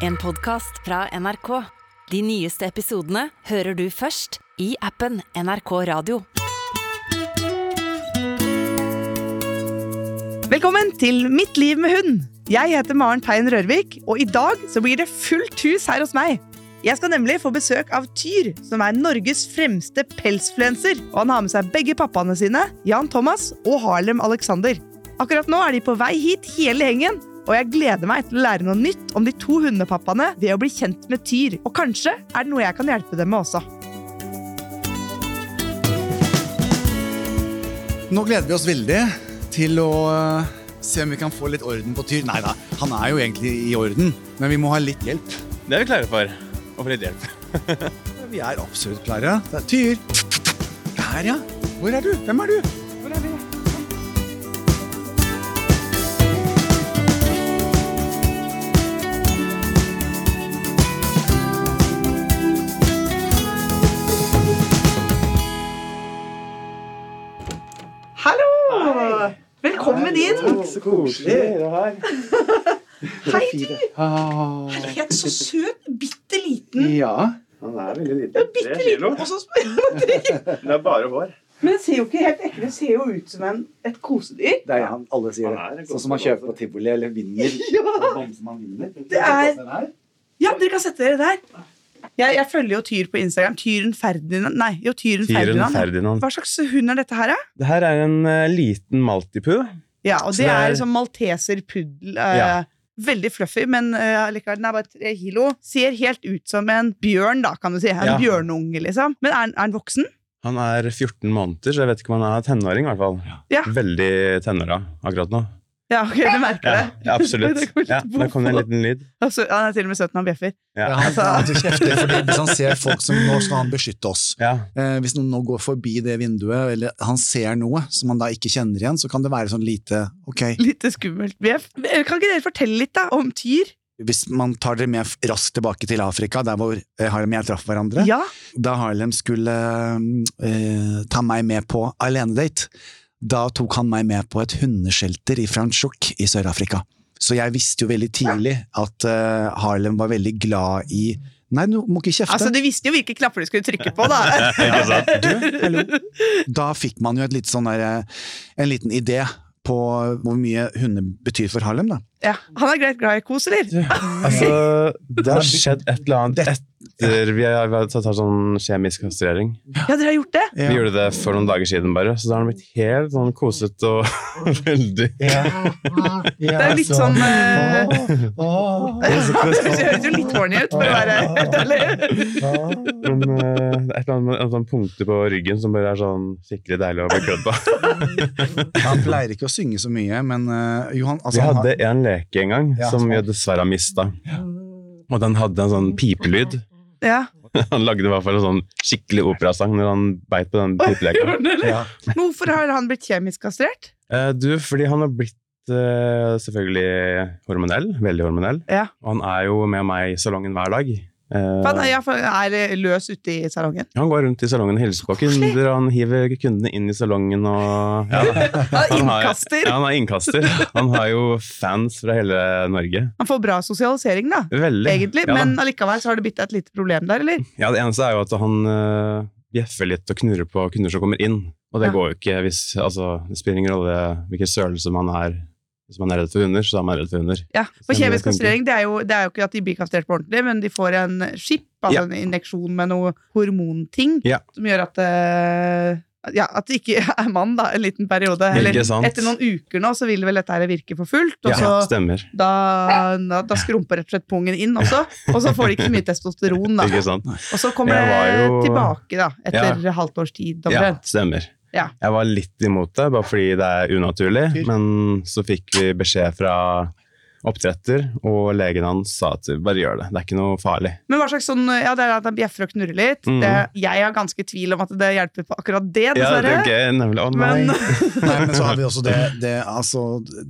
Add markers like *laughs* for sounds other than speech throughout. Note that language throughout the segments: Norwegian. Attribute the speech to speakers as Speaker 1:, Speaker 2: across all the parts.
Speaker 1: En podkast fra NRK. De nyeste episodene hører du først i appen NRK Radio.
Speaker 2: Velkommen til Mitt liv med hund. Jeg heter Maren Tein Rørvik, og i dag så blir det fullt hus her hos meg. Jeg skal nemlig få besøk av Tyr, som er Norges fremste pelsfluenser. Og han har med seg begge pappaene sine, Jan Thomas og Harlem Alexander. Akkurat nå er de på vei hit, hele gjengen. Og jeg gleder meg til å lære noe nytt om de to hundepappaene ved å bli kjent med Tyr. Og kanskje er det noe jeg kan hjelpe dem med også.
Speaker 3: Nå gleder vi oss veldig til å eh, se om vi kan få litt orden på Tyr. Nei da, han er jo egentlig i orden, men vi må ha litt hjelp.
Speaker 4: Det er vi klare for. Å få litt hjelp. *laughs*
Speaker 3: Vi er absolutt klare. Det er Tyr. Der, ja. Hvor er du? Hvem er du?
Speaker 2: Velkommen inn.
Speaker 3: Så koselig. *laughs*
Speaker 2: Hei, du!
Speaker 3: Herlighet,
Speaker 2: Helt så søt, bitte liten.
Speaker 3: ja.
Speaker 4: Han er veldig liten.
Speaker 2: Bitte liten. Og så *laughs*
Speaker 4: Det er bare hår.
Speaker 2: Men det ser jo ikke helt ekte Det ser jo ut som en, et kosedyr.
Speaker 3: Det er han alle sier
Speaker 4: er
Speaker 3: det. Sånn som man kjøper på tivoli eller vinner. *laughs*
Speaker 2: Ja.
Speaker 3: Sånn som man vinner.
Speaker 2: Det er- ja, dere kan sette dere der. Jeg, jeg følger jo Tyr på Instagram. Tyren Ferdinand. Nei, jo, Tyren,
Speaker 4: Tyren
Speaker 2: Ferdinand.
Speaker 4: Ferdinand.
Speaker 2: Hva slags hund er dette her, da?
Speaker 4: Det her er en uh, liten maltipoo.
Speaker 2: Ja, og det
Speaker 4: det er-
Speaker 2: er sånn malteser puddel. Uh,
Speaker 4: Ja.
Speaker 2: Veldig fluffy, men uh, likevel, den er bare tre kilo. Ser helt ut som en bjørn, da, kan du si. En
Speaker 4: Ja.
Speaker 2: bjørnunge, liksom. Men er, er han voksen?
Speaker 4: Han er 14 måneder, så jeg vet ikke om han er tenåring. i hvert fall.
Speaker 2: Ja.
Speaker 4: Veldig tenåra akkurat nå.
Speaker 2: Ja, ok, du merker det.
Speaker 4: ja, absolutt. *laughs*
Speaker 2: Det går
Speaker 4: Ja, der kom det en liten lyd.
Speaker 2: Altså, han er til og med søt når han bjeffer.
Speaker 3: Ja,
Speaker 4: Ja.
Speaker 3: han, han kjefter, fordi hvis han ser folk som Nå skal han beskytte oss.
Speaker 4: Ja.
Speaker 3: Eh, hvis noen nå går forbi det vinduet, eller han ser noe som han da ikke kjenner igjen, så kan det være sånn lite Ok,
Speaker 2: Lite skummelt bjeff. Kan ikke dere fortelle litt da om Tyr?
Speaker 3: hvis man tar dere med raskt tilbake til Afrika, der hvor eh, Harlem og jeg traff hverandre
Speaker 2: Ja,
Speaker 3: Da Harlem skulle eh, ta meg med på alenedate, da tok han meg med på et hundeskjelter i Franschhoek i Sør-Afrika. Så jeg visste jo veldig tidlig at uh, Harlem var veldig glad i Nei, du må ikke kjefte.
Speaker 2: altså Du visste jo hvilke knapper du skulle trykke på, da. *laughs*
Speaker 4: ja.
Speaker 3: Du, hello. Da fikk man jo et litt sånn der, eh, en liten idé på hvor mye hunder betyr for Harlem. da.
Speaker 2: Ja, Han er greit glad i kos, eller?
Speaker 4: Altså, det har skjedd et eller annet etter vi har tatt sånn kjemisk kastrering.
Speaker 2: Ja, dere har gjort det?
Speaker 4: Vi gjorde det for noen dager siden, bare, så da har han blitt helt sånn koset og *laughs* veldig
Speaker 2: Det er litt sånn eh, *laughs* Det høres jo litt horny ut, for å være helt ærlig.
Speaker 4: Men eh, det er et eller annet med sånn punkter på ryggen som bare er sånn skikkelig deilig å bli klødd på. *laughs*
Speaker 3: Han pleier ikke å synge så mye, men uh, Johan altså,
Speaker 4: Vi
Speaker 3: han har-
Speaker 4: hadde en leke en gang
Speaker 3: Ja,
Speaker 4: som
Speaker 3: som-
Speaker 4: vi dessverre har mista. Og den hadde en sånn pipelyd.
Speaker 2: Ja. *laughs*
Speaker 4: Han lagde i hvert fall en sånn skikkelig operasang når han beit på den *laughs*
Speaker 2: pipeleken.
Speaker 3: Ja.
Speaker 2: Hvorfor har han blitt kjemisk kastrert?
Speaker 4: Uh, du, fordi han har blitt eh, selvfølgelig hormonell. Veldig hormonell.
Speaker 2: Ja.
Speaker 4: Og han er jo med meg i salongen hver dag. Eh,
Speaker 2: han er, ja, for han er løs ute i salongen.
Speaker 4: han går rundt i salongen og hilser på kunder, han hiver kundene inn i salongen og ja. *laughs*
Speaker 2: Han er
Speaker 4: Han har-
Speaker 2: innkaster.
Speaker 4: Ja, han har innkaster. Han har jo fans fra hele Norge.
Speaker 2: Han får bra sosialisering, da.
Speaker 4: Veldig.
Speaker 2: Egentlig,
Speaker 4: Ja da.
Speaker 2: men allikevel så har det blitt et lite problem der, eller?
Speaker 4: Ja, det eneste er jo at han uh, bjeffer litt og knurrer på kunder som kommer inn. Og det
Speaker 2: Ja.
Speaker 4: går jo ikke hvis altså, Det spiller ingen rolle hvilken størrelse man er. Hvis man er redd for hunder, så er man redd for hunder.
Speaker 2: Ja, for Kjemisk kastrering det er, jo, det er jo ikke at de blir kastrert på ordentlig, men de får en chip, altså
Speaker 4: Ja.
Speaker 2: en injeksjon med noe hormonting,
Speaker 4: Ja.
Speaker 2: som gjør at uh, ja, at det ikke *laughs* er mann da, en liten periode. Eller etter noen uker nå så vil vel dette her virke for fullt, og
Speaker 4: Ja,
Speaker 2: så
Speaker 4: stemmer.
Speaker 2: da, da, da skrumper rett og slett pungen inn også, og så får de ikke så mye testosteron da. *laughs*
Speaker 4: Ikke sant?
Speaker 2: Og så kommer det
Speaker 4: jo-
Speaker 2: tilbake da, etter halvt års tid.
Speaker 4: Ja,
Speaker 2: omtrent.
Speaker 4: stemmer.
Speaker 2: Ja.
Speaker 4: Jeg var litt imot det, bare fordi det er unaturlig.
Speaker 3: Fyr.
Speaker 4: Men så fikk vi beskjed fra oppdretter, og legen hans sa at bare gjør det. Det er ikke noe farlig.
Speaker 2: Men hva slags sånn, ja det er at han bjeffer og knurrer litt.
Speaker 4: Mm.
Speaker 2: Det, jeg har ganske tvil om at det hjelper på akkurat det,
Speaker 4: Ja, det er gøy, nemlig. Å nei.
Speaker 2: Men *laughs*
Speaker 3: Nei, men så har vi også det, det, altså,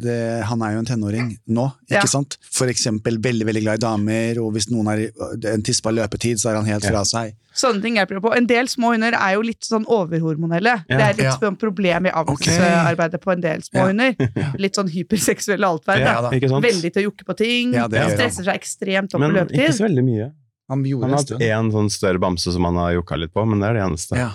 Speaker 3: det Han er jo en tenåring nå, ikke
Speaker 2: Ja.
Speaker 3: sant? For eksempel veldig veldig glad i damer, og hvis noen er en tispa løpetid, så er han helt
Speaker 4: Ja.
Speaker 3: fra seg.
Speaker 2: Sånne ting hjelper det på. En del små hunder er jo litt sånn overhormonelle.
Speaker 4: Ja.
Speaker 2: Det er litt
Speaker 3: Ja.
Speaker 2: problem i avlsarbeidet på en del små
Speaker 3: Ja.
Speaker 2: hunder. *laughs* Litt sånn hyperseksuelle atferd. Veldig til å jokke på ting.
Speaker 3: Ja, det
Speaker 2: han stresser seg ekstremt opp i
Speaker 4: Men ikke så veldig mye.
Speaker 3: Han
Speaker 4: Han har hatt én sånn større bamse som han har jokka litt på, men det er det eneste.
Speaker 3: Ja.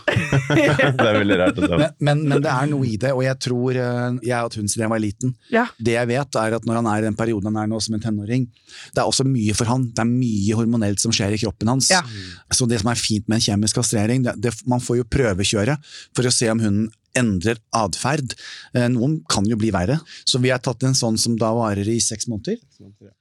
Speaker 3: *laughs*
Speaker 4: det er veldig rart å se.
Speaker 3: Men, men, men det er noe i det, og jeg tror eh, Jeg har hatt hund siden jeg var liten.
Speaker 2: Ja.
Speaker 3: Det jeg vet, er at når han er i den perioden han er nå som en tenåring, det er også mye for han. Det er mye hormonelt som skjer i kroppen hans.
Speaker 2: Ja.
Speaker 3: Så det som er fint med en kjemisk kastrering, det, det, man får jo prøvekjøre for å se om hunden endrer atferd. Eh, Noen kan jo bli verre. Så vi har tatt en sånn som da varer i seks måneder.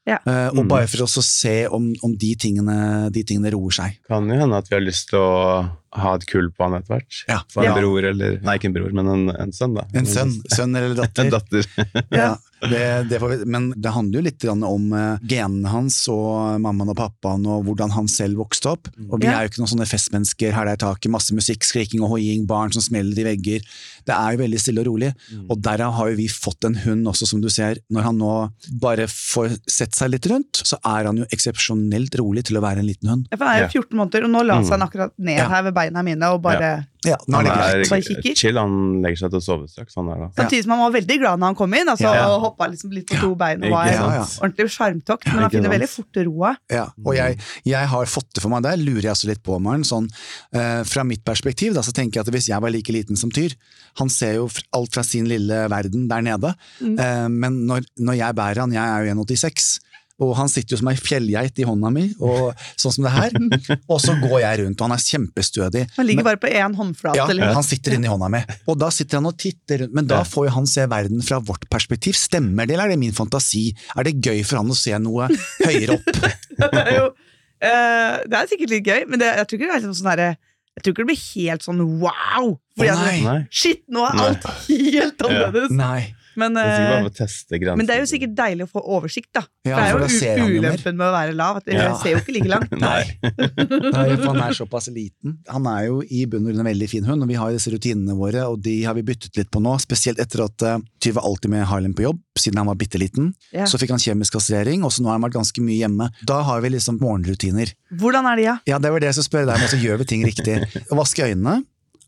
Speaker 2: Ja.
Speaker 3: Eh, og
Speaker 4: Mm.
Speaker 3: bare for oss å se om, om de, tingene, de tingene roer seg.
Speaker 4: Kan jo hende at vi har lyst til å ha et kull på han etter hvert.
Speaker 3: Ja.
Speaker 4: Få en
Speaker 2: Ja.
Speaker 4: bror eller Nei, ikke en bror, men en, en sønn, da.
Speaker 3: En sønn, sønn eller datter. *laughs*
Speaker 4: En datter.
Speaker 3: Ja, det, det får vi, men det handler jo litt om eh, genene hans og mammaen og pappaen og hvordan han selv vokste opp. Og vi
Speaker 2: Ja.
Speaker 3: er jo ikke noen sånne festmennesker, her det er taket, masse musikk, skriking og hoiing, barn som smeller i vegger. Det er jo veldig stille og rolig. Og derav har jo vi fått en hund også, som du ser. Når han nå bare får sett seg litt rundt, så er han jo eksepsjonelt rolig til å være en liten hund.
Speaker 2: Ja, for han er jo 14 måneder, og nå la han seg akkurat ned
Speaker 3: Ja.
Speaker 2: her ved beina mine og bare
Speaker 3: Ja, nå
Speaker 4: Han
Speaker 3: er det greit.
Speaker 4: Er chill, han legger seg til å sove straks.
Speaker 2: Samtidig som han var veldig glad når han kom inn. Altså,
Speaker 4: Ja.
Speaker 2: og hoppa liksom litt på to bein og var
Speaker 3: Ja, ja.
Speaker 2: ordentlig sjarmtokt. Men han finner veldig fort roa.
Speaker 3: Ja, og jeg, jeg har fått det for meg, der lurer jeg også litt på, Maren. Sånn, eh, fra mitt perspektiv da, så tenker jeg at hvis jeg var like liten som Tyr Han ser jo alt fra sin lille verden der nede. Eh, men når, når jeg bærer han, jeg er jo 1,86, og han sitter jo som ei fjellgeit i hånda mi, og, sånn som det her. *laughs* og så går jeg rundt, og han er kjempestødig.
Speaker 2: Han ligger
Speaker 3: Men-
Speaker 2: bare på én håndflate.
Speaker 3: ja,
Speaker 2: eller?
Speaker 3: han sitter inni hånda mi, og da sitter han og titter rundt. Men da får jo han se verden fra vårt perspektiv. Stemmer det, eller er det min fantasi? Er det gøy for han å se noe høyere opp? *laughs*
Speaker 2: det, er jo, eh, det er sikkert litt gøy, men det, jeg tror ikke det er liksom sånn herre Jeg tror ikke det blir helt sånn wow! Fordi oh,
Speaker 3: nei.
Speaker 2: Shit, nå er
Speaker 4: Nei.
Speaker 2: alt *laughs* helt annerledes!
Speaker 3: Nei.
Speaker 2: Men,
Speaker 4: Det
Speaker 2: eh, men det er jo sikkert deilig å få oversikt, da.
Speaker 3: Ja,
Speaker 2: det er jo ulempen med å være lav, at
Speaker 3: Ja.
Speaker 2: ser jo ikke like langt. *laughs*
Speaker 4: Nei.
Speaker 3: Nei, for han er såpass liten. Han er jo i bunn og grunn en veldig fin hund, og vi har jo disse rutinene våre, og de har vi byttet litt på nå. Spesielt etter at uh, Tyve alltid med Harlem på jobb, siden han var bitte liten.
Speaker 2: Ja.
Speaker 3: Så fikk han kjemisk kastrering, og så nå har han vært ganske mye hjemme. Da har vi liksom morgenrutiner.
Speaker 2: Hvordan er de, ja?
Speaker 3: Ja, det var det jeg skulle spørre deg om, så gjør vi ting riktig. Vaske øynene.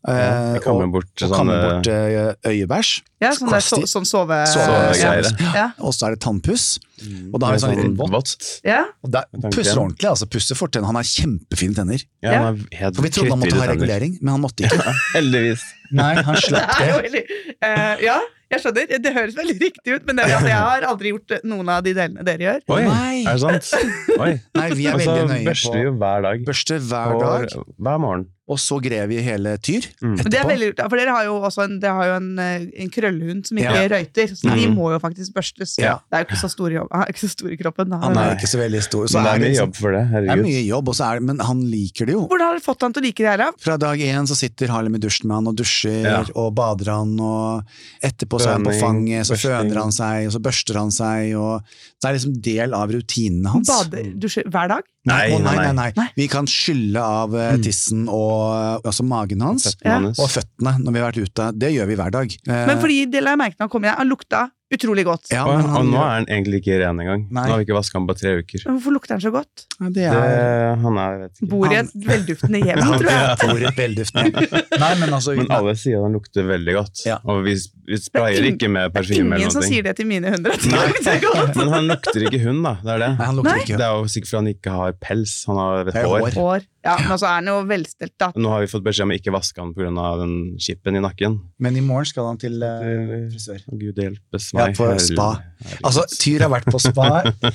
Speaker 4: Ja,
Speaker 3: eh, og,
Speaker 4: bort
Speaker 3: og
Speaker 4: sånne
Speaker 3: kamme bort eh, øyebæsj.
Speaker 2: ja sånn, der, så, sånn sove...
Speaker 4: Sovegreier.
Speaker 2: ja. ja.
Speaker 3: Og så er det tannpuss.
Speaker 4: Mm.
Speaker 3: Og da har vi sånn liten vått.
Speaker 4: vått.
Speaker 2: ja.
Speaker 3: Og der, pusser ordentlig, altså. Pusser fortenner. Han har kjempefine tenner.
Speaker 4: Ja, han er helt
Speaker 3: For vi trodde han måtte ha regulering, men han måtte ikke. *laughs*
Speaker 4: Heldigvis.
Speaker 3: Nei, han *laughs* slapp det.
Speaker 2: eh, Ja, jeg skjønner. Det høres veldig riktig ut, men det, altså, jeg har aldri gjort noen av de delene dere gjør.
Speaker 4: Oi,
Speaker 3: Nei.
Speaker 4: er det sant? *laughs* Oi.
Speaker 3: Nei, vi er
Speaker 4: Og så
Speaker 3: veldig nøye
Speaker 4: børster
Speaker 3: på
Speaker 4: vi jo hver dag.
Speaker 3: Børster hver
Speaker 4: Og
Speaker 3: dag,
Speaker 4: Hver morgen.
Speaker 3: Og så grev vi hele Tyr
Speaker 4: Mm.
Speaker 2: Men det er veldig lurt, for dere har jo også en, har jo en, eh, en krøllhund som ikke
Speaker 3: Ja.
Speaker 2: røyter, så de
Speaker 4: Mm.
Speaker 2: må jo faktisk børstes.
Speaker 3: Ja.
Speaker 2: Det er jo ikke så stor, jobb, han er ikke så stor i kroppen. da.
Speaker 3: Han er ikke så veldig stor. Så
Speaker 4: det er mye
Speaker 3: liksom-
Speaker 4: jobb for det. Herregud.
Speaker 3: Det er mye jobb, og er, men han liker det jo.
Speaker 2: Hvordan har dere fått han til å like det her, da?
Speaker 3: Fra dag én så sitter Harlem i dusjen med han og dusjer
Speaker 4: Ja.
Speaker 3: og bader han, og etterpå så er han på fanget, så
Speaker 4: børsting.
Speaker 3: føner han seg, og så børster han seg, og det er liksom del av rutinene hans.
Speaker 2: Bader, dusjer hver dag?
Speaker 3: Nei, nei, nei, nei.
Speaker 2: Nei.
Speaker 3: Vi kan skylle av eh, tissen og altså magen hans.
Speaker 4: Føttene
Speaker 2: Ja.
Speaker 4: hans.
Speaker 3: Og føttene når vi har vært ute. Det gjør vi hver dag. Eh,
Speaker 2: Men fordi det la jeg merke til han kom inn, han lukta utrolig godt.
Speaker 3: ja, men
Speaker 4: og nå er han egentlig ikke ren engang.
Speaker 3: Nei.
Speaker 4: Nå har vi ikke vaska han på tre uker.
Speaker 2: Men Hvorfor lukter han så godt?
Speaker 3: Ja, det
Speaker 4: Det,
Speaker 3: er
Speaker 4: han er, jeg vet ikke.
Speaker 2: Bor i et velduftende hjem,
Speaker 3: Han
Speaker 2: tror jeg.
Speaker 3: bor i et velduftende *laughs* Nei, men altså
Speaker 4: Men alle sier han lukter veldig godt.
Speaker 3: Ja.
Speaker 4: Og vi, vi sprayer ikke med
Speaker 2: Det er ingen som sier det til mine hunder. At de lukter godt. *laughs*
Speaker 4: Men han lukter ikke hund, da. Det er det.
Speaker 3: Nei, han lukter
Speaker 2: Nei.
Speaker 3: ikke
Speaker 4: Det er jo sikkert fordi han ikke har pels. Han har hår.
Speaker 3: hår.
Speaker 2: Ja, men altså er han jo velstelt, da.
Speaker 4: Nå har vi fått beskjed om å ikke vaske han pga. den chipen i nakken.
Speaker 3: Men i morgen skal han til uh, frisør.
Speaker 4: Gud hjelpes
Speaker 3: Ja,
Speaker 4: meg.
Speaker 3: på
Speaker 4: Herre-
Speaker 3: spa. Altså, Tyr har vært på spa.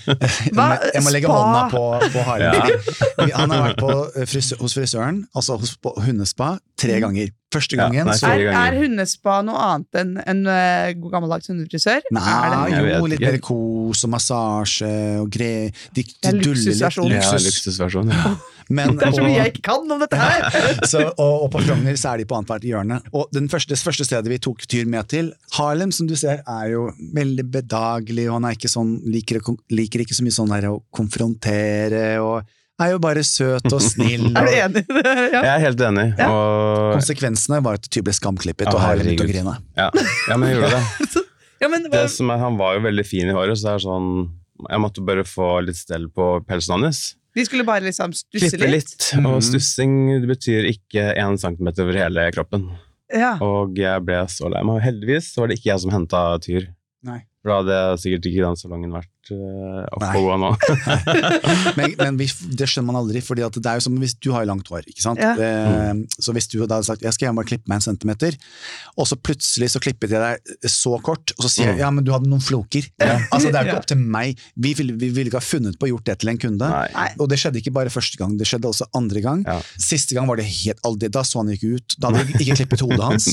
Speaker 3: *laughs*
Speaker 2: Hva?
Speaker 3: jeg må legge
Speaker 2: Spa?
Speaker 3: hånda på, på halen.
Speaker 4: Ja. *laughs*
Speaker 3: Han har vært på eh, frisør, hos frisøren, altså hos, på hundespa, tre ganger. Første
Speaker 4: Ja, nei,
Speaker 3: så
Speaker 2: Er,
Speaker 4: ganger.
Speaker 2: er hundespa noe annet enn en uh, gammeldags hundefrisør? Er
Speaker 3: Nei,
Speaker 2: det?
Speaker 3: Jo, litt mer kos og massasje og greier. De, de
Speaker 2: er
Speaker 3: duller litt.
Speaker 2: luksusversjon.
Speaker 4: Ja, luksusversjon. Ja.
Speaker 3: Men,
Speaker 2: Det er så mye jeg ikke kan om dette her! *laughs*
Speaker 3: så, og, og på Frogner så er de på annethvert hjørne. Og den første, det første stedet vi tok Tyr med til, Harlem, som du ser, er jo veldig bedagelig, og han er ikke sånn, liker, liker ikke så mye sånn der å konfrontere, og er jo bare søt og snill. *laughs*
Speaker 2: Er du enig? i det? ja.
Speaker 4: Jeg er helt enig.
Speaker 2: Ja.
Speaker 4: Og,
Speaker 3: Konsekvensene var at Tyr ble skamklippet,
Speaker 4: Ja,
Speaker 3: og Harlem begynte å grine.
Speaker 4: ja. ja, men jeg gjorde det. *laughs*
Speaker 2: ja, men,
Speaker 4: det som er, han var jo veldig fin i håret, så det er sånn Jeg måtte bare få litt stell på pelsen hans.
Speaker 2: De skulle bare liksom stusse
Speaker 4: Klippe
Speaker 2: litt.
Speaker 4: litt. Og
Speaker 3: Mhm.
Speaker 4: stussing betyr ikke én centimeter over hele kroppen.
Speaker 2: Ja.
Speaker 4: Og jeg ble så lei meg. Heldigvis var det ikke jeg som henta Tyr.
Speaker 3: Nei.
Speaker 4: For da hadde sikkert ikke den salongen vært uh, oppe
Speaker 3: Nei.
Speaker 4: nå. *laughs* *laughs*
Speaker 3: Men, men vi, det skjønner man aldri, for det er jo som hvis du har langt hår. ikke sant?
Speaker 2: Ja.
Speaker 3: Eh, så hvis du da hadde sagt jeg skal bare klippe meg en centimeter, og så plutselig så klippet jeg deg så kort, og så sier jeg
Speaker 4: Mm.
Speaker 3: ja, men du hadde noen floker. *laughs* Altså Det er jo
Speaker 2: Ja.
Speaker 3: ikke opp til meg. Vi ville, vi ville ikke ha funnet på å gjort det til en kunde.
Speaker 4: Nei.
Speaker 3: Og det skjedde ikke bare første gang, det skjedde også andre gang.
Speaker 4: Ja.
Speaker 3: Siste gang var det helt aldri, da så han ikke ut. Da hadde vi ikke klippet hodet hans,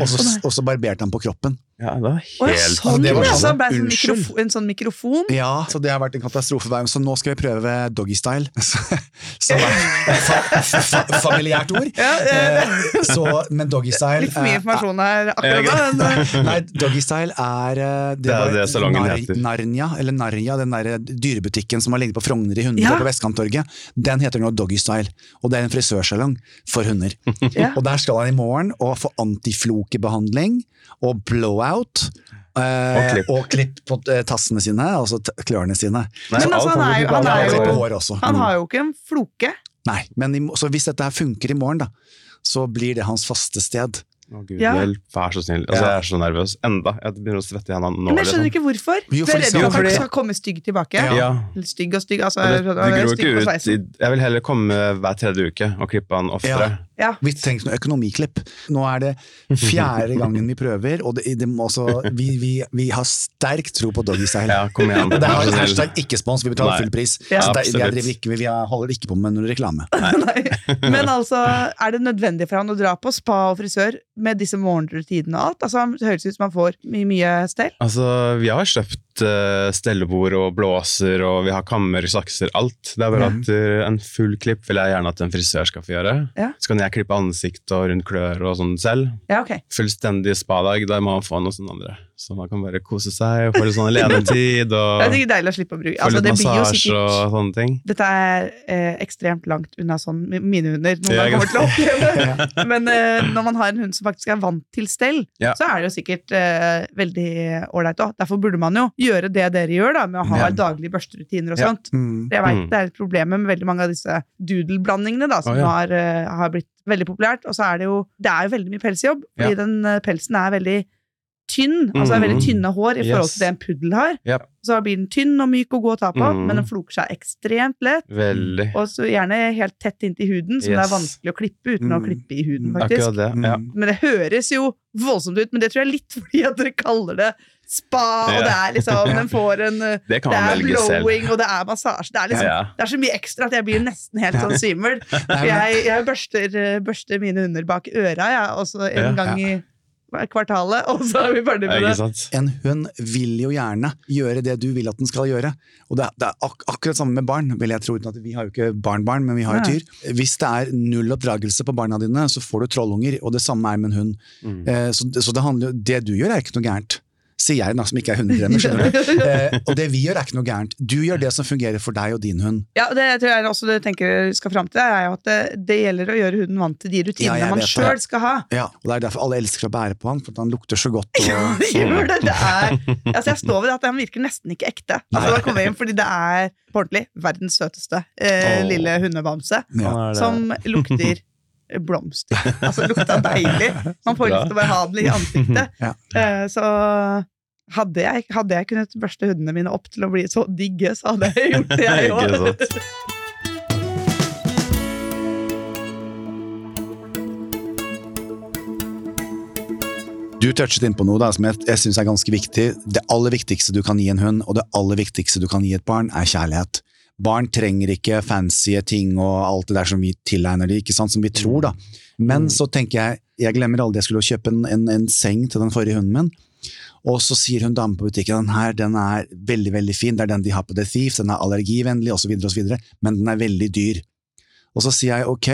Speaker 3: og så, og så barberte han på kroppen.
Speaker 4: Ja, det var
Speaker 2: Å, ja,
Speaker 4: helt
Speaker 2: sånn,
Speaker 3: det var
Speaker 2: ja,
Speaker 3: sånn.
Speaker 2: så det ble en, sånn
Speaker 3: Unnskyld.
Speaker 2: en sånn mikrofon.
Speaker 3: Ja, så det har vært en katastrofe. hver gang. Så nå skal vi prøve doggystyle. *laughs* Som er fa fa familiært ord.
Speaker 2: Ja, ja,
Speaker 3: Eh, Så, men doggystyle
Speaker 2: Litt for mye
Speaker 3: eh,
Speaker 2: informasjon her akkurat nå. *laughs* eh,
Speaker 3: Nei, doggystyle er Det,
Speaker 4: Det er det salongen heter.
Speaker 3: Narnia, eller Narja, den der dyrebutikken som har ligget på Frogner i Hundre
Speaker 2: Ja.
Speaker 3: på Vestkanttorget. Den heter nå Doggystyle, og det er en frisørsalong for hunder.
Speaker 2: Ja.
Speaker 3: Og der skal han i morgen og få antiflokebehandling og blowout. Eh,
Speaker 4: Og klipp.
Speaker 3: og klipp på eh, tassene sine, altså klørne sine.
Speaker 4: Nei,
Speaker 2: Men altså,
Speaker 4: alt
Speaker 2: han er jo- han er jo-. Han
Speaker 3: Mm.
Speaker 2: har jo ikke en floke.
Speaker 3: Nei, men i, så hvis dette her funker i morgen, da, så blir det hans faste sted.
Speaker 4: Å, Gud,
Speaker 2: Ja.
Speaker 4: hjelp, vær så snill. Altså,
Speaker 3: Ja.
Speaker 4: Jeg er så nervøs. Enda. Jeg begynner å svette i hendene nå.
Speaker 2: Men jeg skjønner
Speaker 4: liksom.
Speaker 2: ikke hvorfor.
Speaker 3: Jo,
Speaker 2: Du er redd for at han skal komme stygg tilbake?
Speaker 3: Ja.
Speaker 4: Ja.
Speaker 2: Eller Stygg og stygg, altså.
Speaker 4: Det, det
Speaker 2: er
Speaker 4: gror
Speaker 2: stygg
Speaker 4: ikke ut. Jeg vil heller komme hver tredje uke og klippe han oftere.
Speaker 2: Ja.
Speaker 3: Vi trenger noe økonomiklipp. Nå er det fjerde gangen vi prøver, og det, det må også, vi, vi, vi har sterk tro på doggystyle.
Speaker 4: Ja, kom igjen.
Speaker 3: Det er hashtag ikke spons, vi betaler
Speaker 4: Nei.
Speaker 3: full pris.
Speaker 2: Ja.
Speaker 3: Så det, vi, ikke, vi holder ikke på med noen reklame. *laughs*
Speaker 2: Nei. *laughs* Men altså, er det nødvendig for han å dra på spa og frisør med disse morgenrutinene og alt? Altså, Det høres ut som han får mye, mye stell.
Speaker 4: Altså, vi har kjøpt uh, stellebord og blåser, og vi har kammer, sakser, alt. Det er bare at uh, en full klipp vil jeg gjerne at en frisør skal få gjøre.
Speaker 2: Ja.
Speaker 4: Så kan jeg klippe ansikt og rundt klør og sånn selv.
Speaker 2: Ja, okay.
Speaker 4: Fullstendig spadag, der må man få noe sånn andre. Så man kan bare kose seg og få litt sånn alenetid *laughs* og
Speaker 2: Det er sikkert deilig å slippe å bruke.
Speaker 4: få
Speaker 2: Altså,
Speaker 4: litt
Speaker 2: det blir jo
Speaker 4: massasje
Speaker 2: sikkert
Speaker 4: og sånne ting.
Speaker 2: Dette er eh, ekstremt langt unna sånn mine hunder noen
Speaker 4: Ja,
Speaker 2: gang kommer til å oppleve. *laughs* Men eh, når man har en hund som faktisk er vant til stell,
Speaker 4: Ja.
Speaker 2: så er det jo sikkert eh, veldig ålreit òg. Derfor burde man jo gjøre det dere gjør, da, med å ha
Speaker 3: Ja.
Speaker 2: daglige børsterutiner og
Speaker 4: Ja.
Speaker 2: sånt.
Speaker 3: Mm.
Speaker 2: Jeg vet
Speaker 4: Mm.
Speaker 2: det er et problem med veldig mange av disse doodle-blandingene da, som
Speaker 4: oh, ja.
Speaker 2: har, eh, har blitt veldig populært. Og så er det jo Det er jo veldig mye pelsjobb, fordi
Speaker 4: Ja.
Speaker 2: den eh, pelsen er veldig tynn. Altså det er veldig
Speaker 4: Mm.
Speaker 2: tynne hår i forhold
Speaker 4: Yes.
Speaker 2: til det en puddel har.
Speaker 4: Yep.
Speaker 2: Så blir den tynn og myk og god å ta på,
Speaker 4: Mm.
Speaker 2: men den floker seg ekstremt lett.
Speaker 4: veldig.
Speaker 2: Og så gjerne helt tett inntil huden, som det er vanskelig å klippe uten å
Speaker 3: Mm.
Speaker 2: klippe i huden, faktisk.
Speaker 4: Akkurat det. Ja.
Speaker 3: Mm.
Speaker 2: Men det høres jo voldsomt ut, men det tror jeg er litt *laughs* fordi at dere kaller det spa, og det er liksom *laughs* Den får en
Speaker 4: Det kan
Speaker 2: Det er
Speaker 4: velge selv.
Speaker 2: blowing, og det er massasje. Det er, liksom,
Speaker 4: Ja.
Speaker 2: det er så mye ekstra at jeg blir nesten helt sånn *laughs* svimmel. Jeg, jeg børster, uh, børster mine hunder bak øra, jeg, også en
Speaker 4: Ja.
Speaker 2: gang i kvartalet, og så er vi ferdig med det.
Speaker 3: En hund vil jo gjerne gjøre det du vil at den skal gjøre. Og det er, det er ak akkurat samme med barn, vil jeg tro. uten at Vi har jo ikke barn-barn, men vi har jo
Speaker 2: dyr.
Speaker 3: tyr. Hvis det er null oppdragelse på barna dine, så får du trollunger, og det samme er med en hund.
Speaker 4: Mm.
Speaker 3: Eh, så, så det, handler, det du gjør er ikke noe gærent. Sier jeg da, som ikke er hundetrener. skjønner du? *laughs* Eh, og det vi gjør er ikke noe gærent. Du gjør det som fungerer for deg og din hund.
Speaker 2: Ja, og det tror jeg også det tenker jeg skal fram til, er jo at det, det gjelder å gjøre hunden vant til de
Speaker 3: Ja,
Speaker 2: rutinene
Speaker 3: ja,
Speaker 2: man sjøl skal ha.
Speaker 3: Ja, og Det er derfor alle elsker å bære på han, for at han lukter så godt.
Speaker 2: Ja,
Speaker 3: Og, *laughs*
Speaker 2: det gjør det! det er, altså jeg står ved det at han virker nesten ikke ekte. Altså da kommer jeg hjem, fordi det er på ordentlig verdens søteste eh,
Speaker 4: oh.
Speaker 2: lille hundebamse.
Speaker 3: ja.
Speaker 2: Som lukter blomster. Altså lukta deilig. Man får lyst til å bare ha den i ansiktet. *laughs*
Speaker 3: Ja.
Speaker 2: Eh, så hadde jeg, hadde jeg kunnet børste hundene mine opp til å bli så digge, så hadde jeg gjort det, *laughs* jeg òg.
Speaker 3: Du touchet inn på noe da, som jeg, jeg syns er ganske viktig. Det aller viktigste du kan gi en hund, og det aller viktigste du kan gi et barn, er kjærlighet. Barn trenger ikke fancy ting og alt det der som vi tilegner dem, ikke sant, som vi tror, da. Men
Speaker 4: Mm.
Speaker 3: så tenker jeg, jeg glemmer aldri jeg skulle kjøpe en, en, en seng til den forrige hunden min. Og så sier hun damen på butikken den her den er veldig veldig fin, det er den de har på The Thief, den er allergivennlig osv., men den er veldig dyr. Og så sier jeg ok,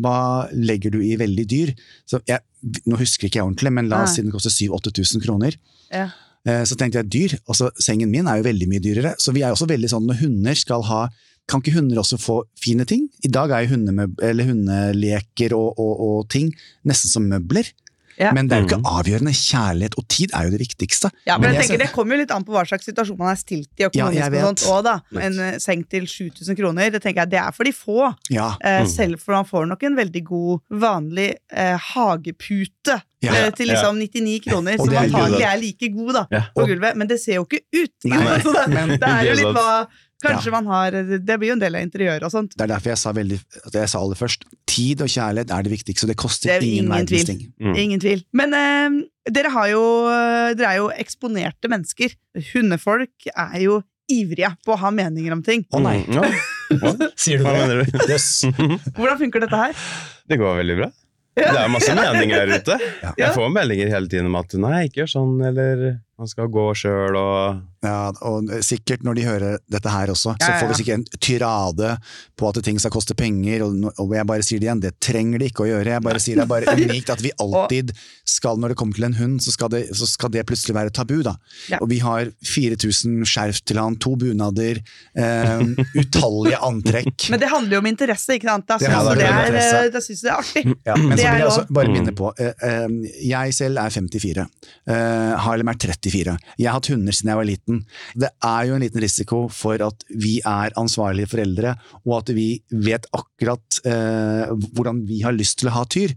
Speaker 3: hva legger du i veldig dyr? Så jeg, nå husker ikke jeg ordentlig, men la oss si den koster 7000-8000 kroner.
Speaker 2: Ja.
Speaker 3: Eh, Så tenkte jeg dyr, og så sengen min er jo veldig mye dyrere, så vi er også veldig sånn når hunder skal ha kan ikke hunder også få fine ting? I dag er jo hundeleker og, og, og ting nesten som møbler.
Speaker 2: Ja.
Speaker 3: Men det er jo ikke
Speaker 4: Mm.
Speaker 3: avgjørende. Kjærlighet og tid er jo det viktigste.
Speaker 2: Ja, men
Speaker 3: Men
Speaker 2: jeg
Speaker 3: jeg
Speaker 2: tenker Det kommer jo litt an på hva slags situasjon man er stilt i økonomisk.
Speaker 3: Ja,
Speaker 2: og sånt også, da. En eh, seng til 7000 kroner, det tenker jeg det er for de få.
Speaker 3: Ja,
Speaker 2: Eh,
Speaker 4: Mm.
Speaker 2: Selv for man får nok en veldig god vanlig uh, hagepute
Speaker 3: Ja.
Speaker 2: til liksom 99 kroner, som
Speaker 3: er
Speaker 2: antagelig er like god da,
Speaker 4: Ja.
Speaker 2: på gulvet. Men det ser jo ikke ut!
Speaker 3: Nei, *laughs*
Speaker 2: altså, det, det er jo litt hva Kanskje man har Det blir jo en del av interiøret og sånt.
Speaker 3: Det er derfor jeg sa, veldig, jeg sa aller først. Tid og kjærlighet er det viktigste, og det koster
Speaker 2: Det er
Speaker 3: ingen
Speaker 2: ingen
Speaker 3: verdens
Speaker 2: tvil.
Speaker 3: ting.
Speaker 4: Mm.
Speaker 2: Ingen tvil. Men eh, dere har jo Dere er jo eksponerte mennesker. Hundefolk er jo ivrige på å ha meninger om ting.
Speaker 3: Å nei,
Speaker 4: Mm, ja. *laughs*
Speaker 3: sier
Speaker 4: Hva mener du?
Speaker 3: Yes. *laughs*
Speaker 2: Hvordan funker dette her?
Speaker 4: Det går veldig bra. Det er masse meninger her ute.
Speaker 3: Ja.
Speaker 4: Jeg får meldinger hele tiden om at nei, ikke gjør sånn, eller man skal gå sjøl og
Speaker 3: Ja, og sikkert når de hører dette her også,
Speaker 2: Ja,
Speaker 3: så
Speaker 2: ja,
Speaker 3: får vi sikkert en tyrade på at ting skal koste penger, og, og jeg bare sier det igjen, det trenger de ikke å gjøre. Jeg bare sier det er bare *laughs* unikt at vi alltid skal, når det kommer til en hund, så skal det, så skal det plutselig være tabu, da.
Speaker 2: Ja.
Speaker 3: Og vi har 4000 skjerf til han, to bunader, eh, *laughs* utallige antrekk.
Speaker 2: Men det handler jo om interesse, ikke sant? Da
Speaker 3: Det
Speaker 2: syns
Speaker 3: handler
Speaker 2: det, er,
Speaker 3: interesse.
Speaker 2: eh, da synes jeg det er artig.
Speaker 3: Ja, men
Speaker 2: Det
Speaker 3: så
Speaker 2: er
Speaker 3: vil jeg også bare minne på eh, eh, Jeg selv er 54. Uh, Harlem er 34. Jeg har hatt hunder siden jeg var liten. Det er jo en liten risiko for at vi er ansvarlige foreldre, og at vi vet akkurat eh, hvordan vi har lyst til å ha tyr.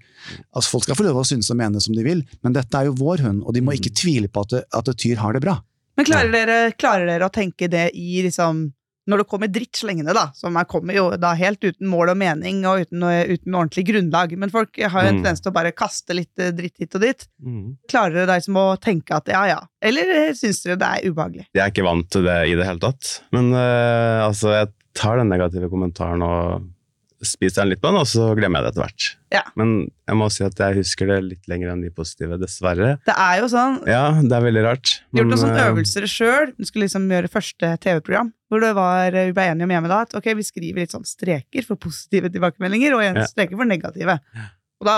Speaker 3: Altså Folk skal få lov å synes og mene som de vil, men dette er jo vår hund, og de må ikke tvile på at, at tyr har det bra.
Speaker 2: Men klarer dere, klarer dere å tenke det i liksom når det kommer dritt slengende, da, som er, kommer jo da helt uten mål og mening og uten, uten ordentlig grunnlag, men folk har jo en
Speaker 4: Mm.
Speaker 2: tendens til å bare kaste litt eh, dritt hit og dit.
Speaker 4: mm.
Speaker 2: Klarer dere liksom å tenke at ja, ja, eller eh, syns dere det er ubehagelig?
Speaker 4: Jeg er ikke vant til det i det hele tatt. Men uh, altså, jeg tar den negative kommentaren og spiser jeg litt på den, og så glemmer jeg det etter hvert.
Speaker 2: Ja.
Speaker 4: Men jeg må si at jeg husker det litt lenger enn de positive, dessverre.
Speaker 2: Det er jo sånn,
Speaker 4: Ja, det er veldig rart.
Speaker 2: gjort noen sånne
Speaker 4: eh,
Speaker 2: øvelser sjøl. Du skulle liksom gjøre første TV-program, hvor det var, vi ble enige om hjemme da at ok, vi skriver litt sånn streker for positive tilbakemeldinger, og en
Speaker 4: Ja.
Speaker 2: streker for negative. Og da,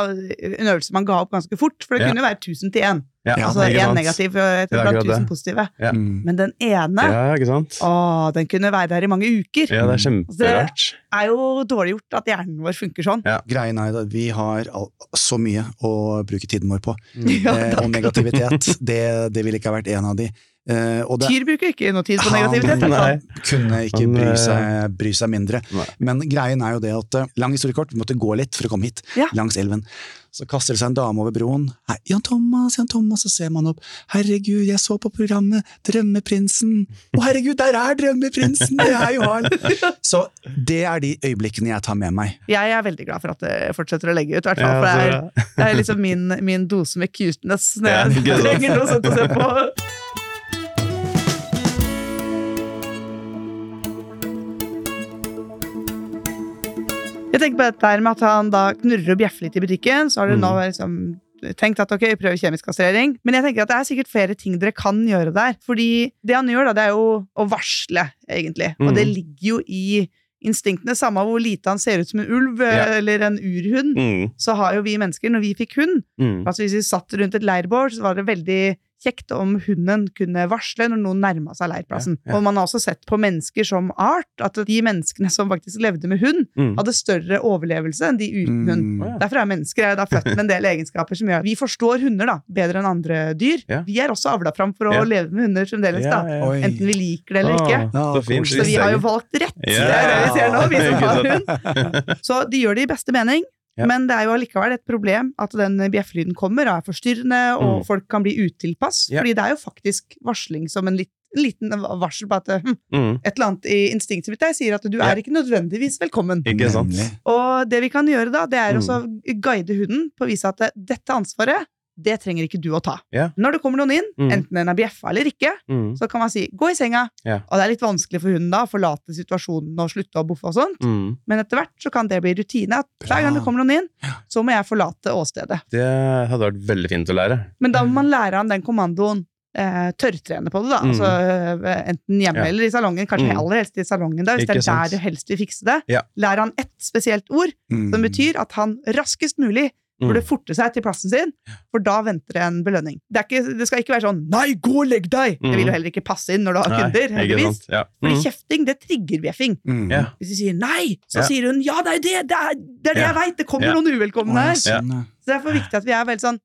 Speaker 2: En øvelse man ga opp ganske fort, for det
Speaker 4: Ja.
Speaker 2: kunne jo være 1000 til 1.
Speaker 4: Ja,
Speaker 2: Altså én negativ eh, blant
Speaker 4: akkurat
Speaker 2: 1000 positive.
Speaker 4: Ja.
Speaker 3: Mm.
Speaker 2: Men den ene,
Speaker 4: Ja, ikke sant?
Speaker 2: å, den kunne være der i mange uker.
Speaker 4: Ja, det er kjemperart.
Speaker 2: Det er jo dårlig gjort at hjernen vår funker sånn.
Speaker 4: Ja.
Speaker 3: Greien er at vi har så mye å bruke tiden vår på, *laughs*
Speaker 2: Ja,
Speaker 3: eh, og negativitet, det, det ville ikke ha vært en av de. Eh, og det,
Speaker 2: Tyr bruker ikke noe tid på negativitet. Han.
Speaker 4: Nei.
Speaker 3: kunne ikke
Speaker 4: Han,
Speaker 3: bry
Speaker 4: eh,
Speaker 3: seg, bry seg mindre.
Speaker 4: Nei.
Speaker 3: Men greien er jo det at eh, lang historie kort, vi måtte gå litt for å komme hit,
Speaker 2: Ja.
Speaker 3: langs elven. Så kaster det seg en dame over broen. Hei, Jan Thomas, Jan Thomas, så ser man opp. Herregud, jeg så på programmet Drømmeprinsen. Å herregud, der er Drømmeprinsen! Det er jo han! *laughs* Så det er de øyeblikkene jeg tar med meg.
Speaker 2: Jeg er veldig glad for at det fortsetter å legge ut, i hvert
Speaker 4: Ja,
Speaker 2: fall. For det er, det er liksom min, min dose med cuteness når jeg trenger noe sånt å se på. Jeg tenker på dette med at han da knurrer og bjeffer litt i butikken. Så har du
Speaker 4: Mm.
Speaker 2: nå liksom tenkt at ok, prøv kjemisk kastrering. Men jeg tenker at det er sikkert flere ting dere kan gjøre der. Fordi det han gjør, da, det er jo å varsle, egentlig. Og
Speaker 4: Mm.
Speaker 2: det ligger jo i instinktene. Samme hvor lite han ser ut som en ulv
Speaker 4: yeah.
Speaker 2: eller en urhund,
Speaker 4: Mm,
Speaker 2: så har jo vi mennesker, når vi fikk hund
Speaker 4: mm.
Speaker 2: Altså Hvis vi satt rundt et leirbål, så var det veldig kjekt om hunden kunne varsle når noen nærma seg leirplassen.
Speaker 4: Ja, ja.
Speaker 2: Og man har også sett på mennesker som art, at de menneskene som faktisk levde med hund,
Speaker 4: Mm.
Speaker 2: hadde større overlevelse enn de uten hund.
Speaker 3: Mm.
Speaker 4: Ja.
Speaker 2: Derfor er mennesker er da født med en del *laughs* egenskaper som gjør at vi forstår hunder da, bedre enn andre dyr.
Speaker 4: Ja.
Speaker 2: Vi er også avla fram for å
Speaker 4: Ja.
Speaker 2: leve med hunder fremdeles,
Speaker 4: Ja,
Speaker 2: da. enten vi liker det eller ikke.
Speaker 3: Ja,
Speaker 4: så fint.
Speaker 2: Så vi har jo valgt rett. Det er det vi ser nå, vi som *laughs* har hund. *laughs* Så de gjør det i beste mening.
Speaker 4: Ja.
Speaker 2: Men det er jo allikevel et problem at den bjeffelyden kommer og er forstyrrende, og
Speaker 4: Mm.
Speaker 2: folk kan bli utilpass.
Speaker 4: Ja.
Speaker 2: Fordi det er jo faktisk varsling som en lit, liten varsel på at hm,
Speaker 4: Mm.
Speaker 2: et eller annet i instinktet mitt der sier at du
Speaker 4: Ja.
Speaker 2: er ikke nødvendigvis velkommen.
Speaker 4: Ikke sant?
Speaker 2: Og det vi kan gjøre da, det er
Speaker 4: Mm.
Speaker 2: også å guide hunden på å vise at dette ansvaret, det trenger ikke du å ta.
Speaker 4: Yeah.
Speaker 2: Når det kommer noen inn,
Speaker 4: Mm.
Speaker 2: enten den er bjeffa eller ikke,
Speaker 4: Mm.
Speaker 2: så kan man si 'gå i senga'.
Speaker 4: Yeah.
Speaker 2: Og det er litt vanskelig for hunden da å forlate situasjonen og slutte å boffe og sånt.
Speaker 4: Mm.
Speaker 2: Men etter hvert så kan det bli rutine. At hver gang det kommer noen inn, så må jeg forlate åstedet.
Speaker 4: Det hadde vært veldig fint å lære.
Speaker 2: Men da må man lære han den kommandoen. Eh, tørrtrene på det, da.
Speaker 4: Mm.
Speaker 2: Altså, eh, enten hjemme
Speaker 4: Ja.
Speaker 2: eller i salongen. Kanskje
Speaker 4: Mm.
Speaker 2: aller helst i salongen, da, hvis
Speaker 4: Ikke
Speaker 2: det er
Speaker 4: sant.
Speaker 2: der du helst vil fikse det.
Speaker 4: Ja.
Speaker 2: Lær han ett spesielt ord,
Speaker 3: Mm.
Speaker 2: som betyr at han raskest mulig
Speaker 4: Mm.
Speaker 2: Burde forte seg til plassen sin, for da venter det en belønning. Det, er ikke, det skal ikke være sånn 'nei, gå og legg deg'! Det
Speaker 4: Mm.
Speaker 2: vil jo heller ikke passe inn når du har kunder,
Speaker 4: Nei,
Speaker 2: heldigvis.
Speaker 4: Ja.
Speaker 2: Fordi
Speaker 4: Mm.
Speaker 2: kjefting, det trigger bjeffing.
Speaker 3: Mm.
Speaker 4: Ja.
Speaker 2: Hvis du sier 'nei', så
Speaker 4: Ja.
Speaker 2: sier hun 'ja, det er det! Det er det, er det
Speaker 4: Ja.
Speaker 2: jeg veit! Det kommer
Speaker 4: Ja.
Speaker 2: noen uvelkomne her'.
Speaker 3: sånn, ja.
Speaker 2: Så det er for viktig at vi er veldig sånn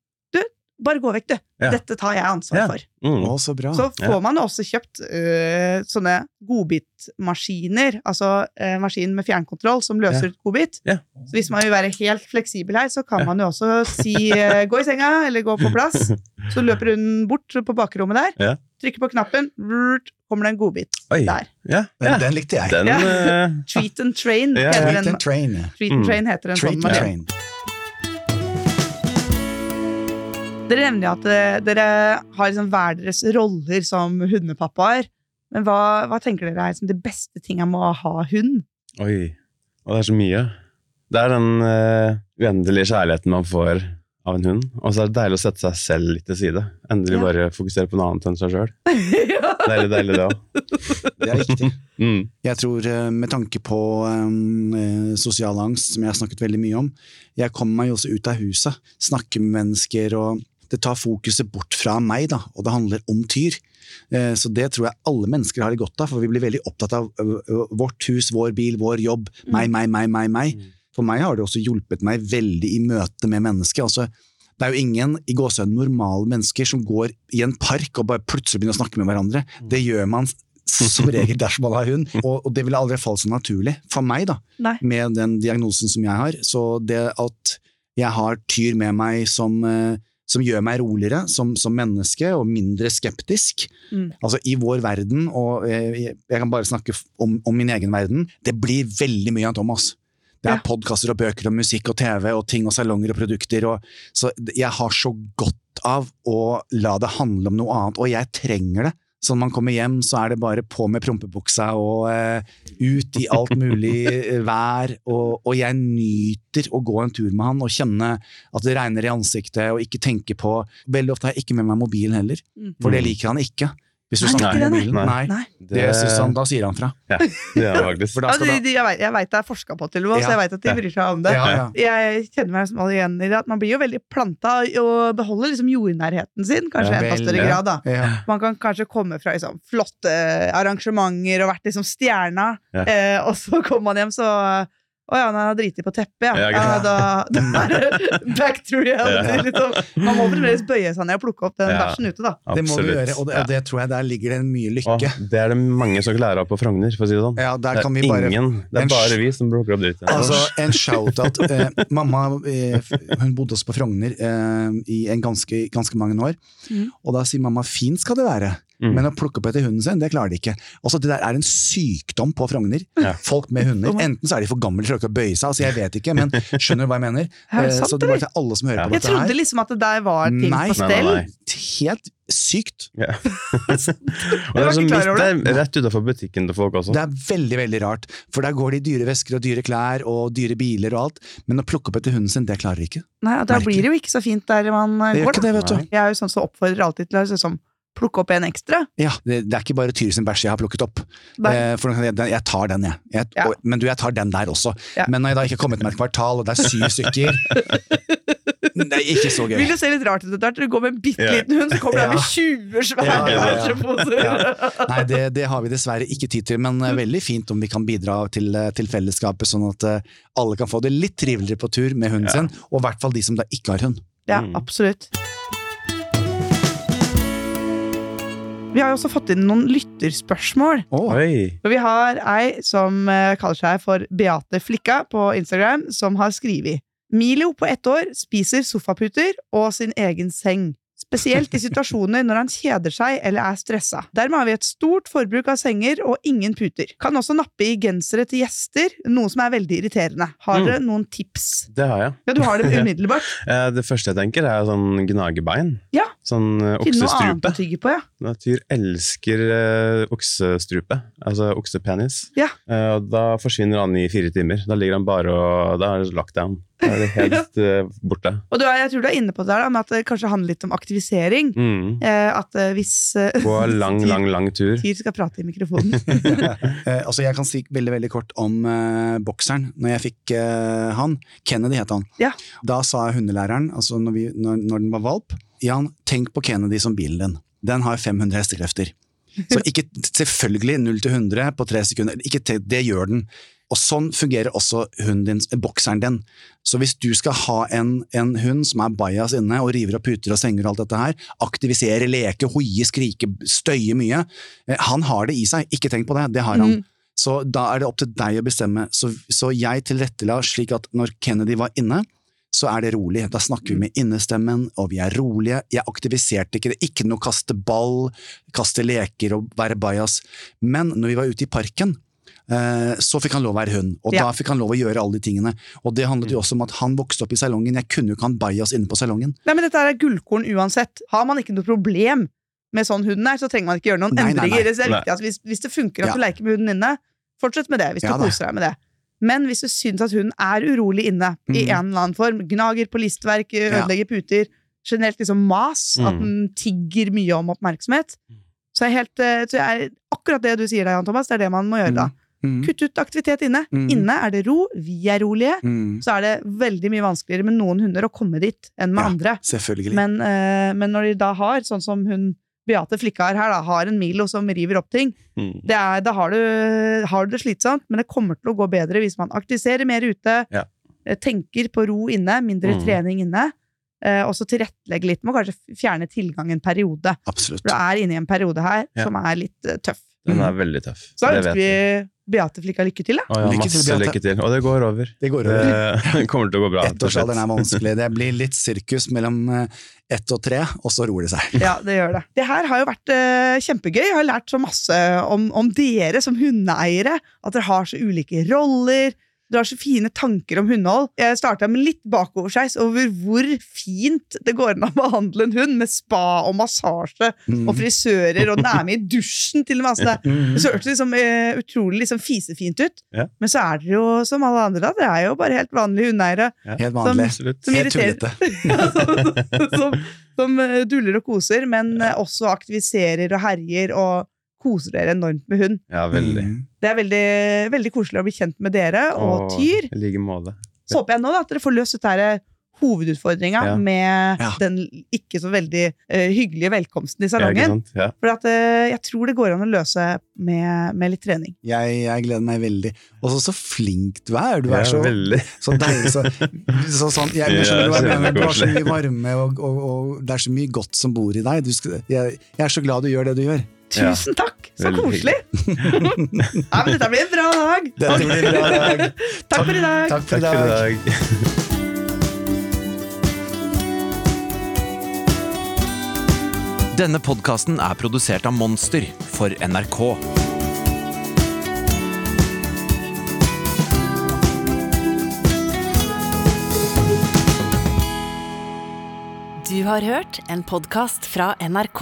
Speaker 2: bare gå vekk, du.
Speaker 4: Ja.
Speaker 2: Dette tar jeg ansvar
Speaker 4: Ja.
Speaker 2: for.
Speaker 4: Mm.
Speaker 3: Å, så bra.
Speaker 2: Så får man jo også kjøpt øh, sånne godbitmaskiner, altså øh, maskin med fjernkontroll som løser godbit.
Speaker 4: Ja.
Speaker 2: Så hvis man vil være helt fleksibel her, så kan
Speaker 4: Ja.
Speaker 2: man jo også si øh, 'gå i senga', eller 'gå på plass'. *laughs* Så løper hun bort på bakrommet der,
Speaker 4: Ja.
Speaker 2: trykker på knappen, vrrt, kommer det en godbit
Speaker 4: Oi.
Speaker 2: der.
Speaker 4: Ja,
Speaker 3: Den,
Speaker 4: ja.
Speaker 3: den likte jeg.
Speaker 4: Den
Speaker 2: Ja. Treat and train
Speaker 4: Ja.
Speaker 2: heter
Speaker 3: Treat
Speaker 2: den.
Speaker 3: and train.
Speaker 2: Treat and
Speaker 4: Mm.
Speaker 2: train heter en
Speaker 3: Treat
Speaker 2: sånn
Speaker 3: and
Speaker 2: Dere nevner jo at eh, dere har liksom hver deres roller som hundepappaer. Men hva, hva tenker dere er liksom det beste tinga med å ha hund?
Speaker 4: Oi. Og det er så mye. Det er den uh, uendelige kjærligheten man får av en hund. Og så er det deilig å sette seg selv litt til side. Endelig
Speaker 2: Ja.
Speaker 4: bare fokusere på noe annet enn seg sjøl. *laughs* Deilig, deilig, det òg.
Speaker 3: Det er riktig. *laughs*
Speaker 4: Mm.
Speaker 3: Jeg tror eh, med tanke på um, sosial angst, som jeg har snakket veldig mye om, jeg kommer meg jo også ut av huset, snakker med mennesker, og det tar fokuset bort fra meg, da, og det handler om tyr. Eh, Så det tror jeg alle mennesker har det godt av, for vi blir veldig opptatt av vårt hus, vår bil, vår jobb, meg, meg, meg, meg, meg.
Speaker 4: Mm.
Speaker 3: For meg har det også hjulpet meg veldig i møte med mennesker. Altså, det er jo ingen i gåsehudene normale mennesker som går i en park og bare plutselig begynner å snakke med hverandre. Det gjør man som regel dersom man har hund, *laughs* og, og det ville aldri falt så naturlig for meg, da,
Speaker 2: Nei.
Speaker 3: med den diagnosen som jeg har. Så det at jeg har tyr med meg som, eh, som gjør meg roligere som, som menneske, og mindre skeptisk.
Speaker 2: Mm.
Speaker 3: Altså I vår verden, og eh, jeg, jeg kan bare snakke om, om min egen verden, det blir veldig mye av Thomas. Det er
Speaker 2: Ja.
Speaker 3: podkaster og bøker og musikk og TV og ting og salonger og produkter. Og, så jeg har så godt av å la det handle om noe annet, og jeg trenger det. Så når man kommer hjem, så er det bare på med prompebuksa og eh, ut i alt mulig eh, vær. Og, og jeg nyter å gå en tur med han og kjenne at det regner i ansiktet, og ikke tenke på Veldig ofte har jeg ikke med meg mobilen heller,
Speaker 2: Mm.
Speaker 3: for det liker han ikke. Hvis du snakker
Speaker 2: ikke
Speaker 3: bilen?
Speaker 2: nei.
Speaker 3: Nei.
Speaker 2: Det,
Speaker 3: Det syns han, da sier han fra.
Speaker 4: Ja, det er faktisk. *laughs*
Speaker 3: For da
Speaker 2: Altså, de, de, jeg vet- jeg veit det er forska på, til og med,
Speaker 3: Ja.
Speaker 2: så jeg veit at de bryr seg om det.
Speaker 3: ja, ja.
Speaker 2: Jeg kjenner meg som alle igjen i det, at man blir jo veldig planta og beholder liksom jordnærheten sin, kanskje i enda større grad. da.
Speaker 3: Ja.
Speaker 2: Man kan kanskje komme fra liksom, flotte arrangementer og vært liksom stjerna,
Speaker 4: Ja.
Speaker 2: eh, og så kommer man hjem, så Å ja, han har driti på teppet, ja.
Speaker 4: Ja,
Speaker 2: ja da, *laughs* da er det back to reality.
Speaker 4: Ja.
Speaker 2: Liksom. Man må fremdeles bøye seg ned og plukke opp den
Speaker 4: Ja.
Speaker 2: bæsjen ute, da.
Speaker 3: Det må
Speaker 4: du
Speaker 3: gjøre, og det, og det tror jeg der ligger det mye
Speaker 4: lykke.
Speaker 3: lykke.
Speaker 4: det er det mange som ikke lærer av på Frogner, for å si det sånn.
Speaker 3: Ja, der
Speaker 4: det er
Speaker 3: vi bare
Speaker 4: ingen, det
Speaker 3: en
Speaker 4: er bare vi som plukker opp dritt.
Speaker 3: Altså, en shout-out. Eh, mamma eh, hun bodde også på Frogner eh, i en ganske, ganske mange år.
Speaker 2: mm.
Speaker 3: Og da sier mamma fint skal det være,
Speaker 4: Mm.
Speaker 3: men å plukke opp etter hunden sin, det klarer de ikke. Også, det der er en sykdom på Frogner.
Speaker 4: Ja.
Speaker 3: Folk med hunder. Enten så er de for gamle til å bøye seg, altså jeg vet ikke, men *laughs* skjønner du hva jeg mener?
Speaker 2: Er det
Speaker 3: Eh,
Speaker 2: sant,
Speaker 3: så det var til alle som hører
Speaker 4: Ja.
Speaker 3: på
Speaker 2: Jeg trodde liksom at det der var ting
Speaker 3: Nei.
Speaker 2: på stell.
Speaker 4: nei, nei.
Speaker 3: Helt sykt.
Speaker 4: Ja. *laughs* *laughs* Det er,
Speaker 2: sånn,
Speaker 4: det er rett utafor butikken til folk også.
Speaker 3: Det er veldig veldig rart, for der går det i dyre vesker og dyre klær og dyre biler og alt, men å plukke opp etter hunden sin, det klarer de ikke.
Speaker 2: Nei, og Da
Speaker 3: Merkelig.
Speaker 2: blir det jo ikke så fint der man går.
Speaker 3: Det gjør
Speaker 2: går.
Speaker 3: ikke det, vet du.
Speaker 2: Jeg er jo sånn som oppfordrer alltid til å liksom, plukke opp en ekstra.
Speaker 3: Ja, det, det er ikke bare Tyr sin bæsj jeg har plukket opp. Eh, for jeg, jeg tar den, jeg. jeg
Speaker 2: Ja.
Speaker 3: og, men du, jeg tar den der også.
Speaker 2: Ja.
Speaker 3: Men når jeg da ikke har kommet med et kvartal, og det er syv *laughs* stykker Det er ikke så gøy.
Speaker 2: Vil du se litt rart ut etter hvert. Du går med en bitte liten hund, så kommer du
Speaker 3: Ja.
Speaker 2: med 20 svære
Speaker 3: Ja, ja, ja.
Speaker 2: bæsjeposer.
Speaker 3: Ja. Nei, det, det har vi dessverre ikke tid til, men eh, veldig fint om vi kan bidra til, eh, til fellesskapet, sånn at eh, alle kan få det litt triveligere på tur med hunden
Speaker 4: Ja.
Speaker 3: sin, og i hvert fall de som da ikke har hund.
Speaker 2: Ja,
Speaker 4: Mm.
Speaker 2: absolutt. Vi har jo også fått inn noen lytterspørsmål.
Speaker 4: Oi!
Speaker 2: Og vi har ei som eh, kaller seg for Beate Flikka på Instagram, som har skrevet Milo på ett år spiser sofaputer og sin egen seng. Spesielt i situasjoner når han kjeder seg eller er stressa. Dermed har vi et stort forbruk av senger og ingen puter. Kan også nappe i gensere til gjester, noe som er veldig irriterende. Har
Speaker 4: Mm.
Speaker 2: noen tips?
Speaker 4: Det har jeg.
Speaker 2: Ja, du har det *laughs* umiddelbart.
Speaker 4: Eh, Det første jeg tenker, er sånn gnagebein.
Speaker 2: Ja.
Speaker 4: Sånn oksestrupe.
Speaker 2: Finne noe annet å tygge på, ja.
Speaker 4: Tyr elsker uh, oksestrupe, altså oksepenis.
Speaker 2: Ja.
Speaker 4: Uh, og da forsvinner han i fire timer. Da ligger han bare og Da er det lockdown. Da er det *laughs* helt eh, borte.
Speaker 2: Og du er, jeg tror du er inne på det der, da, med at det kanskje handler litt om aktivisering.
Speaker 4: Mm.
Speaker 2: Eh, at eh, hvis eh,
Speaker 4: På lang,
Speaker 2: Tyr- *laughs*
Speaker 4: lang, lang tur.
Speaker 2: Tyr skal prate i mikrofonen. *laughs*
Speaker 3: Eh, altså Jeg kan si veldig veldig kort om eh, bokseren. Når jeg fikk eh, han, Kennedy het han,
Speaker 2: Ja.
Speaker 3: da sa hundelæreren, altså når, vi, når, når den var valp, Jan, tenk på Kennedy som bilen din. Den har 500 hestekrefter. Så ikke selvfølgelig 0 til 100 på tre sekunder. Ikke te- det gjør den. Og sånn fungerer også din, eh, bokseren din. Så hvis du skal ha en, en hund som er bajas inne og river og puter og senger og alt dette her, aktivisere, leke, hoie, skrike, støye mye, eh, han har det i seg. Ikke tenk på det, det har han.
Speaker 2: Mm.
Speaker 3: Så da er det opp til deg å bestemme. Så, så jeg tilrettela slik at når Kennedy var inne, så er det rolig. Da snakker vi med innestemmen, og vi er rolige. Jeg aktiviserte ikke det. Ikke noe kaste ball, kaste leker og være bajas. Men når vi var ute i parken, eh, så fikk han lov å være hund, og
Speaker 2: Ja.
Speaker 3: da fikk han lov å gjøre alle de tingene. Og det handlet jo også om at han vokste opp i salongen. Jeg kunne jo ikke ha en bajas inne på salongen.
Speaker 2: Nei, men dette er gullkorn uansett. Har man ikke noe problem med sånn hunden er, så trenger man ikke gjøre noen
Speaker 3: Nei,
Speaker 2: endringer.
Speaker 3: nei.
Speaker 2: Det er
Speaker 4: Nei.
Speaker 2: viktig at hvis, hvis det funker at
Speaker 3: Ja.
Speaker 2: du leker med hunden inne, fortsett med det. Hvis
Speaker 3: Ja
Speaker 2: du koser deg med det. Men hvis du syns at hunden er urolig inne, i
Speaker 3: Mhm.
Speaker 2: en eller annen form, gnager på listverk,
Speaker 3: Ja.
Speaker 2: ødelegger puter, generelt liksom mas, at
Speaker 4: Mhm.
Speaker 2: den tigger mye om oppmerksomhet, så er helt, eh, så er akkurat det du sier der, Jan Thomas, det er det man må gjøre da.
Speaker 3: Mm.
Speaker 2: Kutt ut aktivitet inne.
Speaker 3: Mhm.
Speaker 2: Inne er det ro, vi er rolige.
Speaker 3: Mm.
Speaker 2: Så er det veldig mye vanskeligere med noen hunder å komme dit enn med
Speaker 3: Ja.
Speaker 2: andre.
Speaker 3: Selvfølgelig.
Speaker 2: Men, eh, men når de da har, sånn som hun Beate Flikkar her, da, har en Milo som river opp ting,
Speaker 4: Mm.
Speaker 2: det er, da har du, har du det slitsomt, men det kommer til å gå bedre hvis man aktiviserer mer ute,
Speaker 4: Ja.
Speaker 2: eh, tenker på ro inne, mindre
Speaker 4: Mm.
Speaker 2: trening inne, eh, og så tilrettelegge litt med å kanskje fjerne tilgang en periode.
Speaker 3: Absolutt.
Speaker 2: For du er inne i en periode her
Speaker 4: Ja.
Speaker 2: som er litt eh, tøff.
Speaker 4: Den er veldig tøff.
Speaker 2: Så da ønsker vi Beate Flikkar lykke til, da.
Speaker 4: Å ja,
Speaker 3: Lykke
Speaker 4: masse
Speaker 3: til,
Speaker 4: lykke til. Og det går over.
Speaker 3: Det går over. *laughs*
Speaker 4: Det kommer til å gå bra.
Speaker 3: Ettårsalderen er vanskelig. Det blir litt sirkus mellom eh, ett og tre, og så roer det seg.
Speaker 2: Ja, det gjør det. Det her har jo vært eh, kjempegøy. Jeg har lært så masse om, om dere som hundeeiere. At dere har så ulike roller. Dere har så fine tanker om hundehold. Jeg starta med litt bakoversveis over hvor fint det går an å behandle en hund, med spa og massasje
Speaker 3: Mm.
Speaker 2: og frisører, og den er med i dusjen til og med. Altså, det, *laughs*
Speaker 3: Mm.
Speaker 2: så hørtes liksom, uh, utrolig liksom, fisefint ut.
Speaker 4: Ja.
Speaker 2: Men så er dere jo som alle andre, da. Dere er jo bare helt vanlige hundeeiere.
Speaker 3: Helt vanlig.
Speaker 4: Som,
Speaker 2: Som
Speaker 3: Helt
Speaker 2: irriterer-
Speaker 3: tullete. *laughs*
Speaker 2: som, som som, duller og koser, men eh, også aktiviserer og herjer og koser dere enormt med hund.
Speaker 4: Ja, veldig.
Speaker 3: Mm.
Speaker 2: Det er veldig, veldig koselig å bli kjent med dere og Tyr.
Speaker 4: I like måte.
Speaker 2: Så håper jeg nå da, at dere får løst dette her hovedutfordringa
Speaker 4: Ja.
Speaker 2: med
Speaker 3: Ja.
Speaker 2: den ikke så veldig uh, hyggelige velkomsten i salongen.
Speaker 4: Ja.
Speaker 2: For at, uh, jeg tror det går an å løse med, med litt trening.
Speaker 3: Jeg, jeg gleder meg veldig. Og så så flink du er. Du er så, så deilig. Så, så sånn, jeg, jeg skjønner
Speaker 4: Ja,
Speaker 3: hva du har så mye varme, og, og, og det er så mye godt som bor i deg. Du skal, jeg, jeg er så glad du gjør det du gjør.
Speaker 4: Ja.
Speaker 2: Tusen takk! Så
Speaker 4: Veldig
Speaker 2: koselig! *laughs* ja, men dette blir en bra dag!
Speaker 3: Dette blir bra *laughs* dag.
Speaker 2: Takk for i dag!
Speaker 3: Takk for
Speaker 4: Takk
Speaker 3: i
Speaker 4: for i
Speaker 3: dag.
Speaker 4: dag. *laughs*
Speaker 5: Denne podkasten er produsert av Monster for NRK.
Speaker 1: Du har hørt en podkast fra NRK.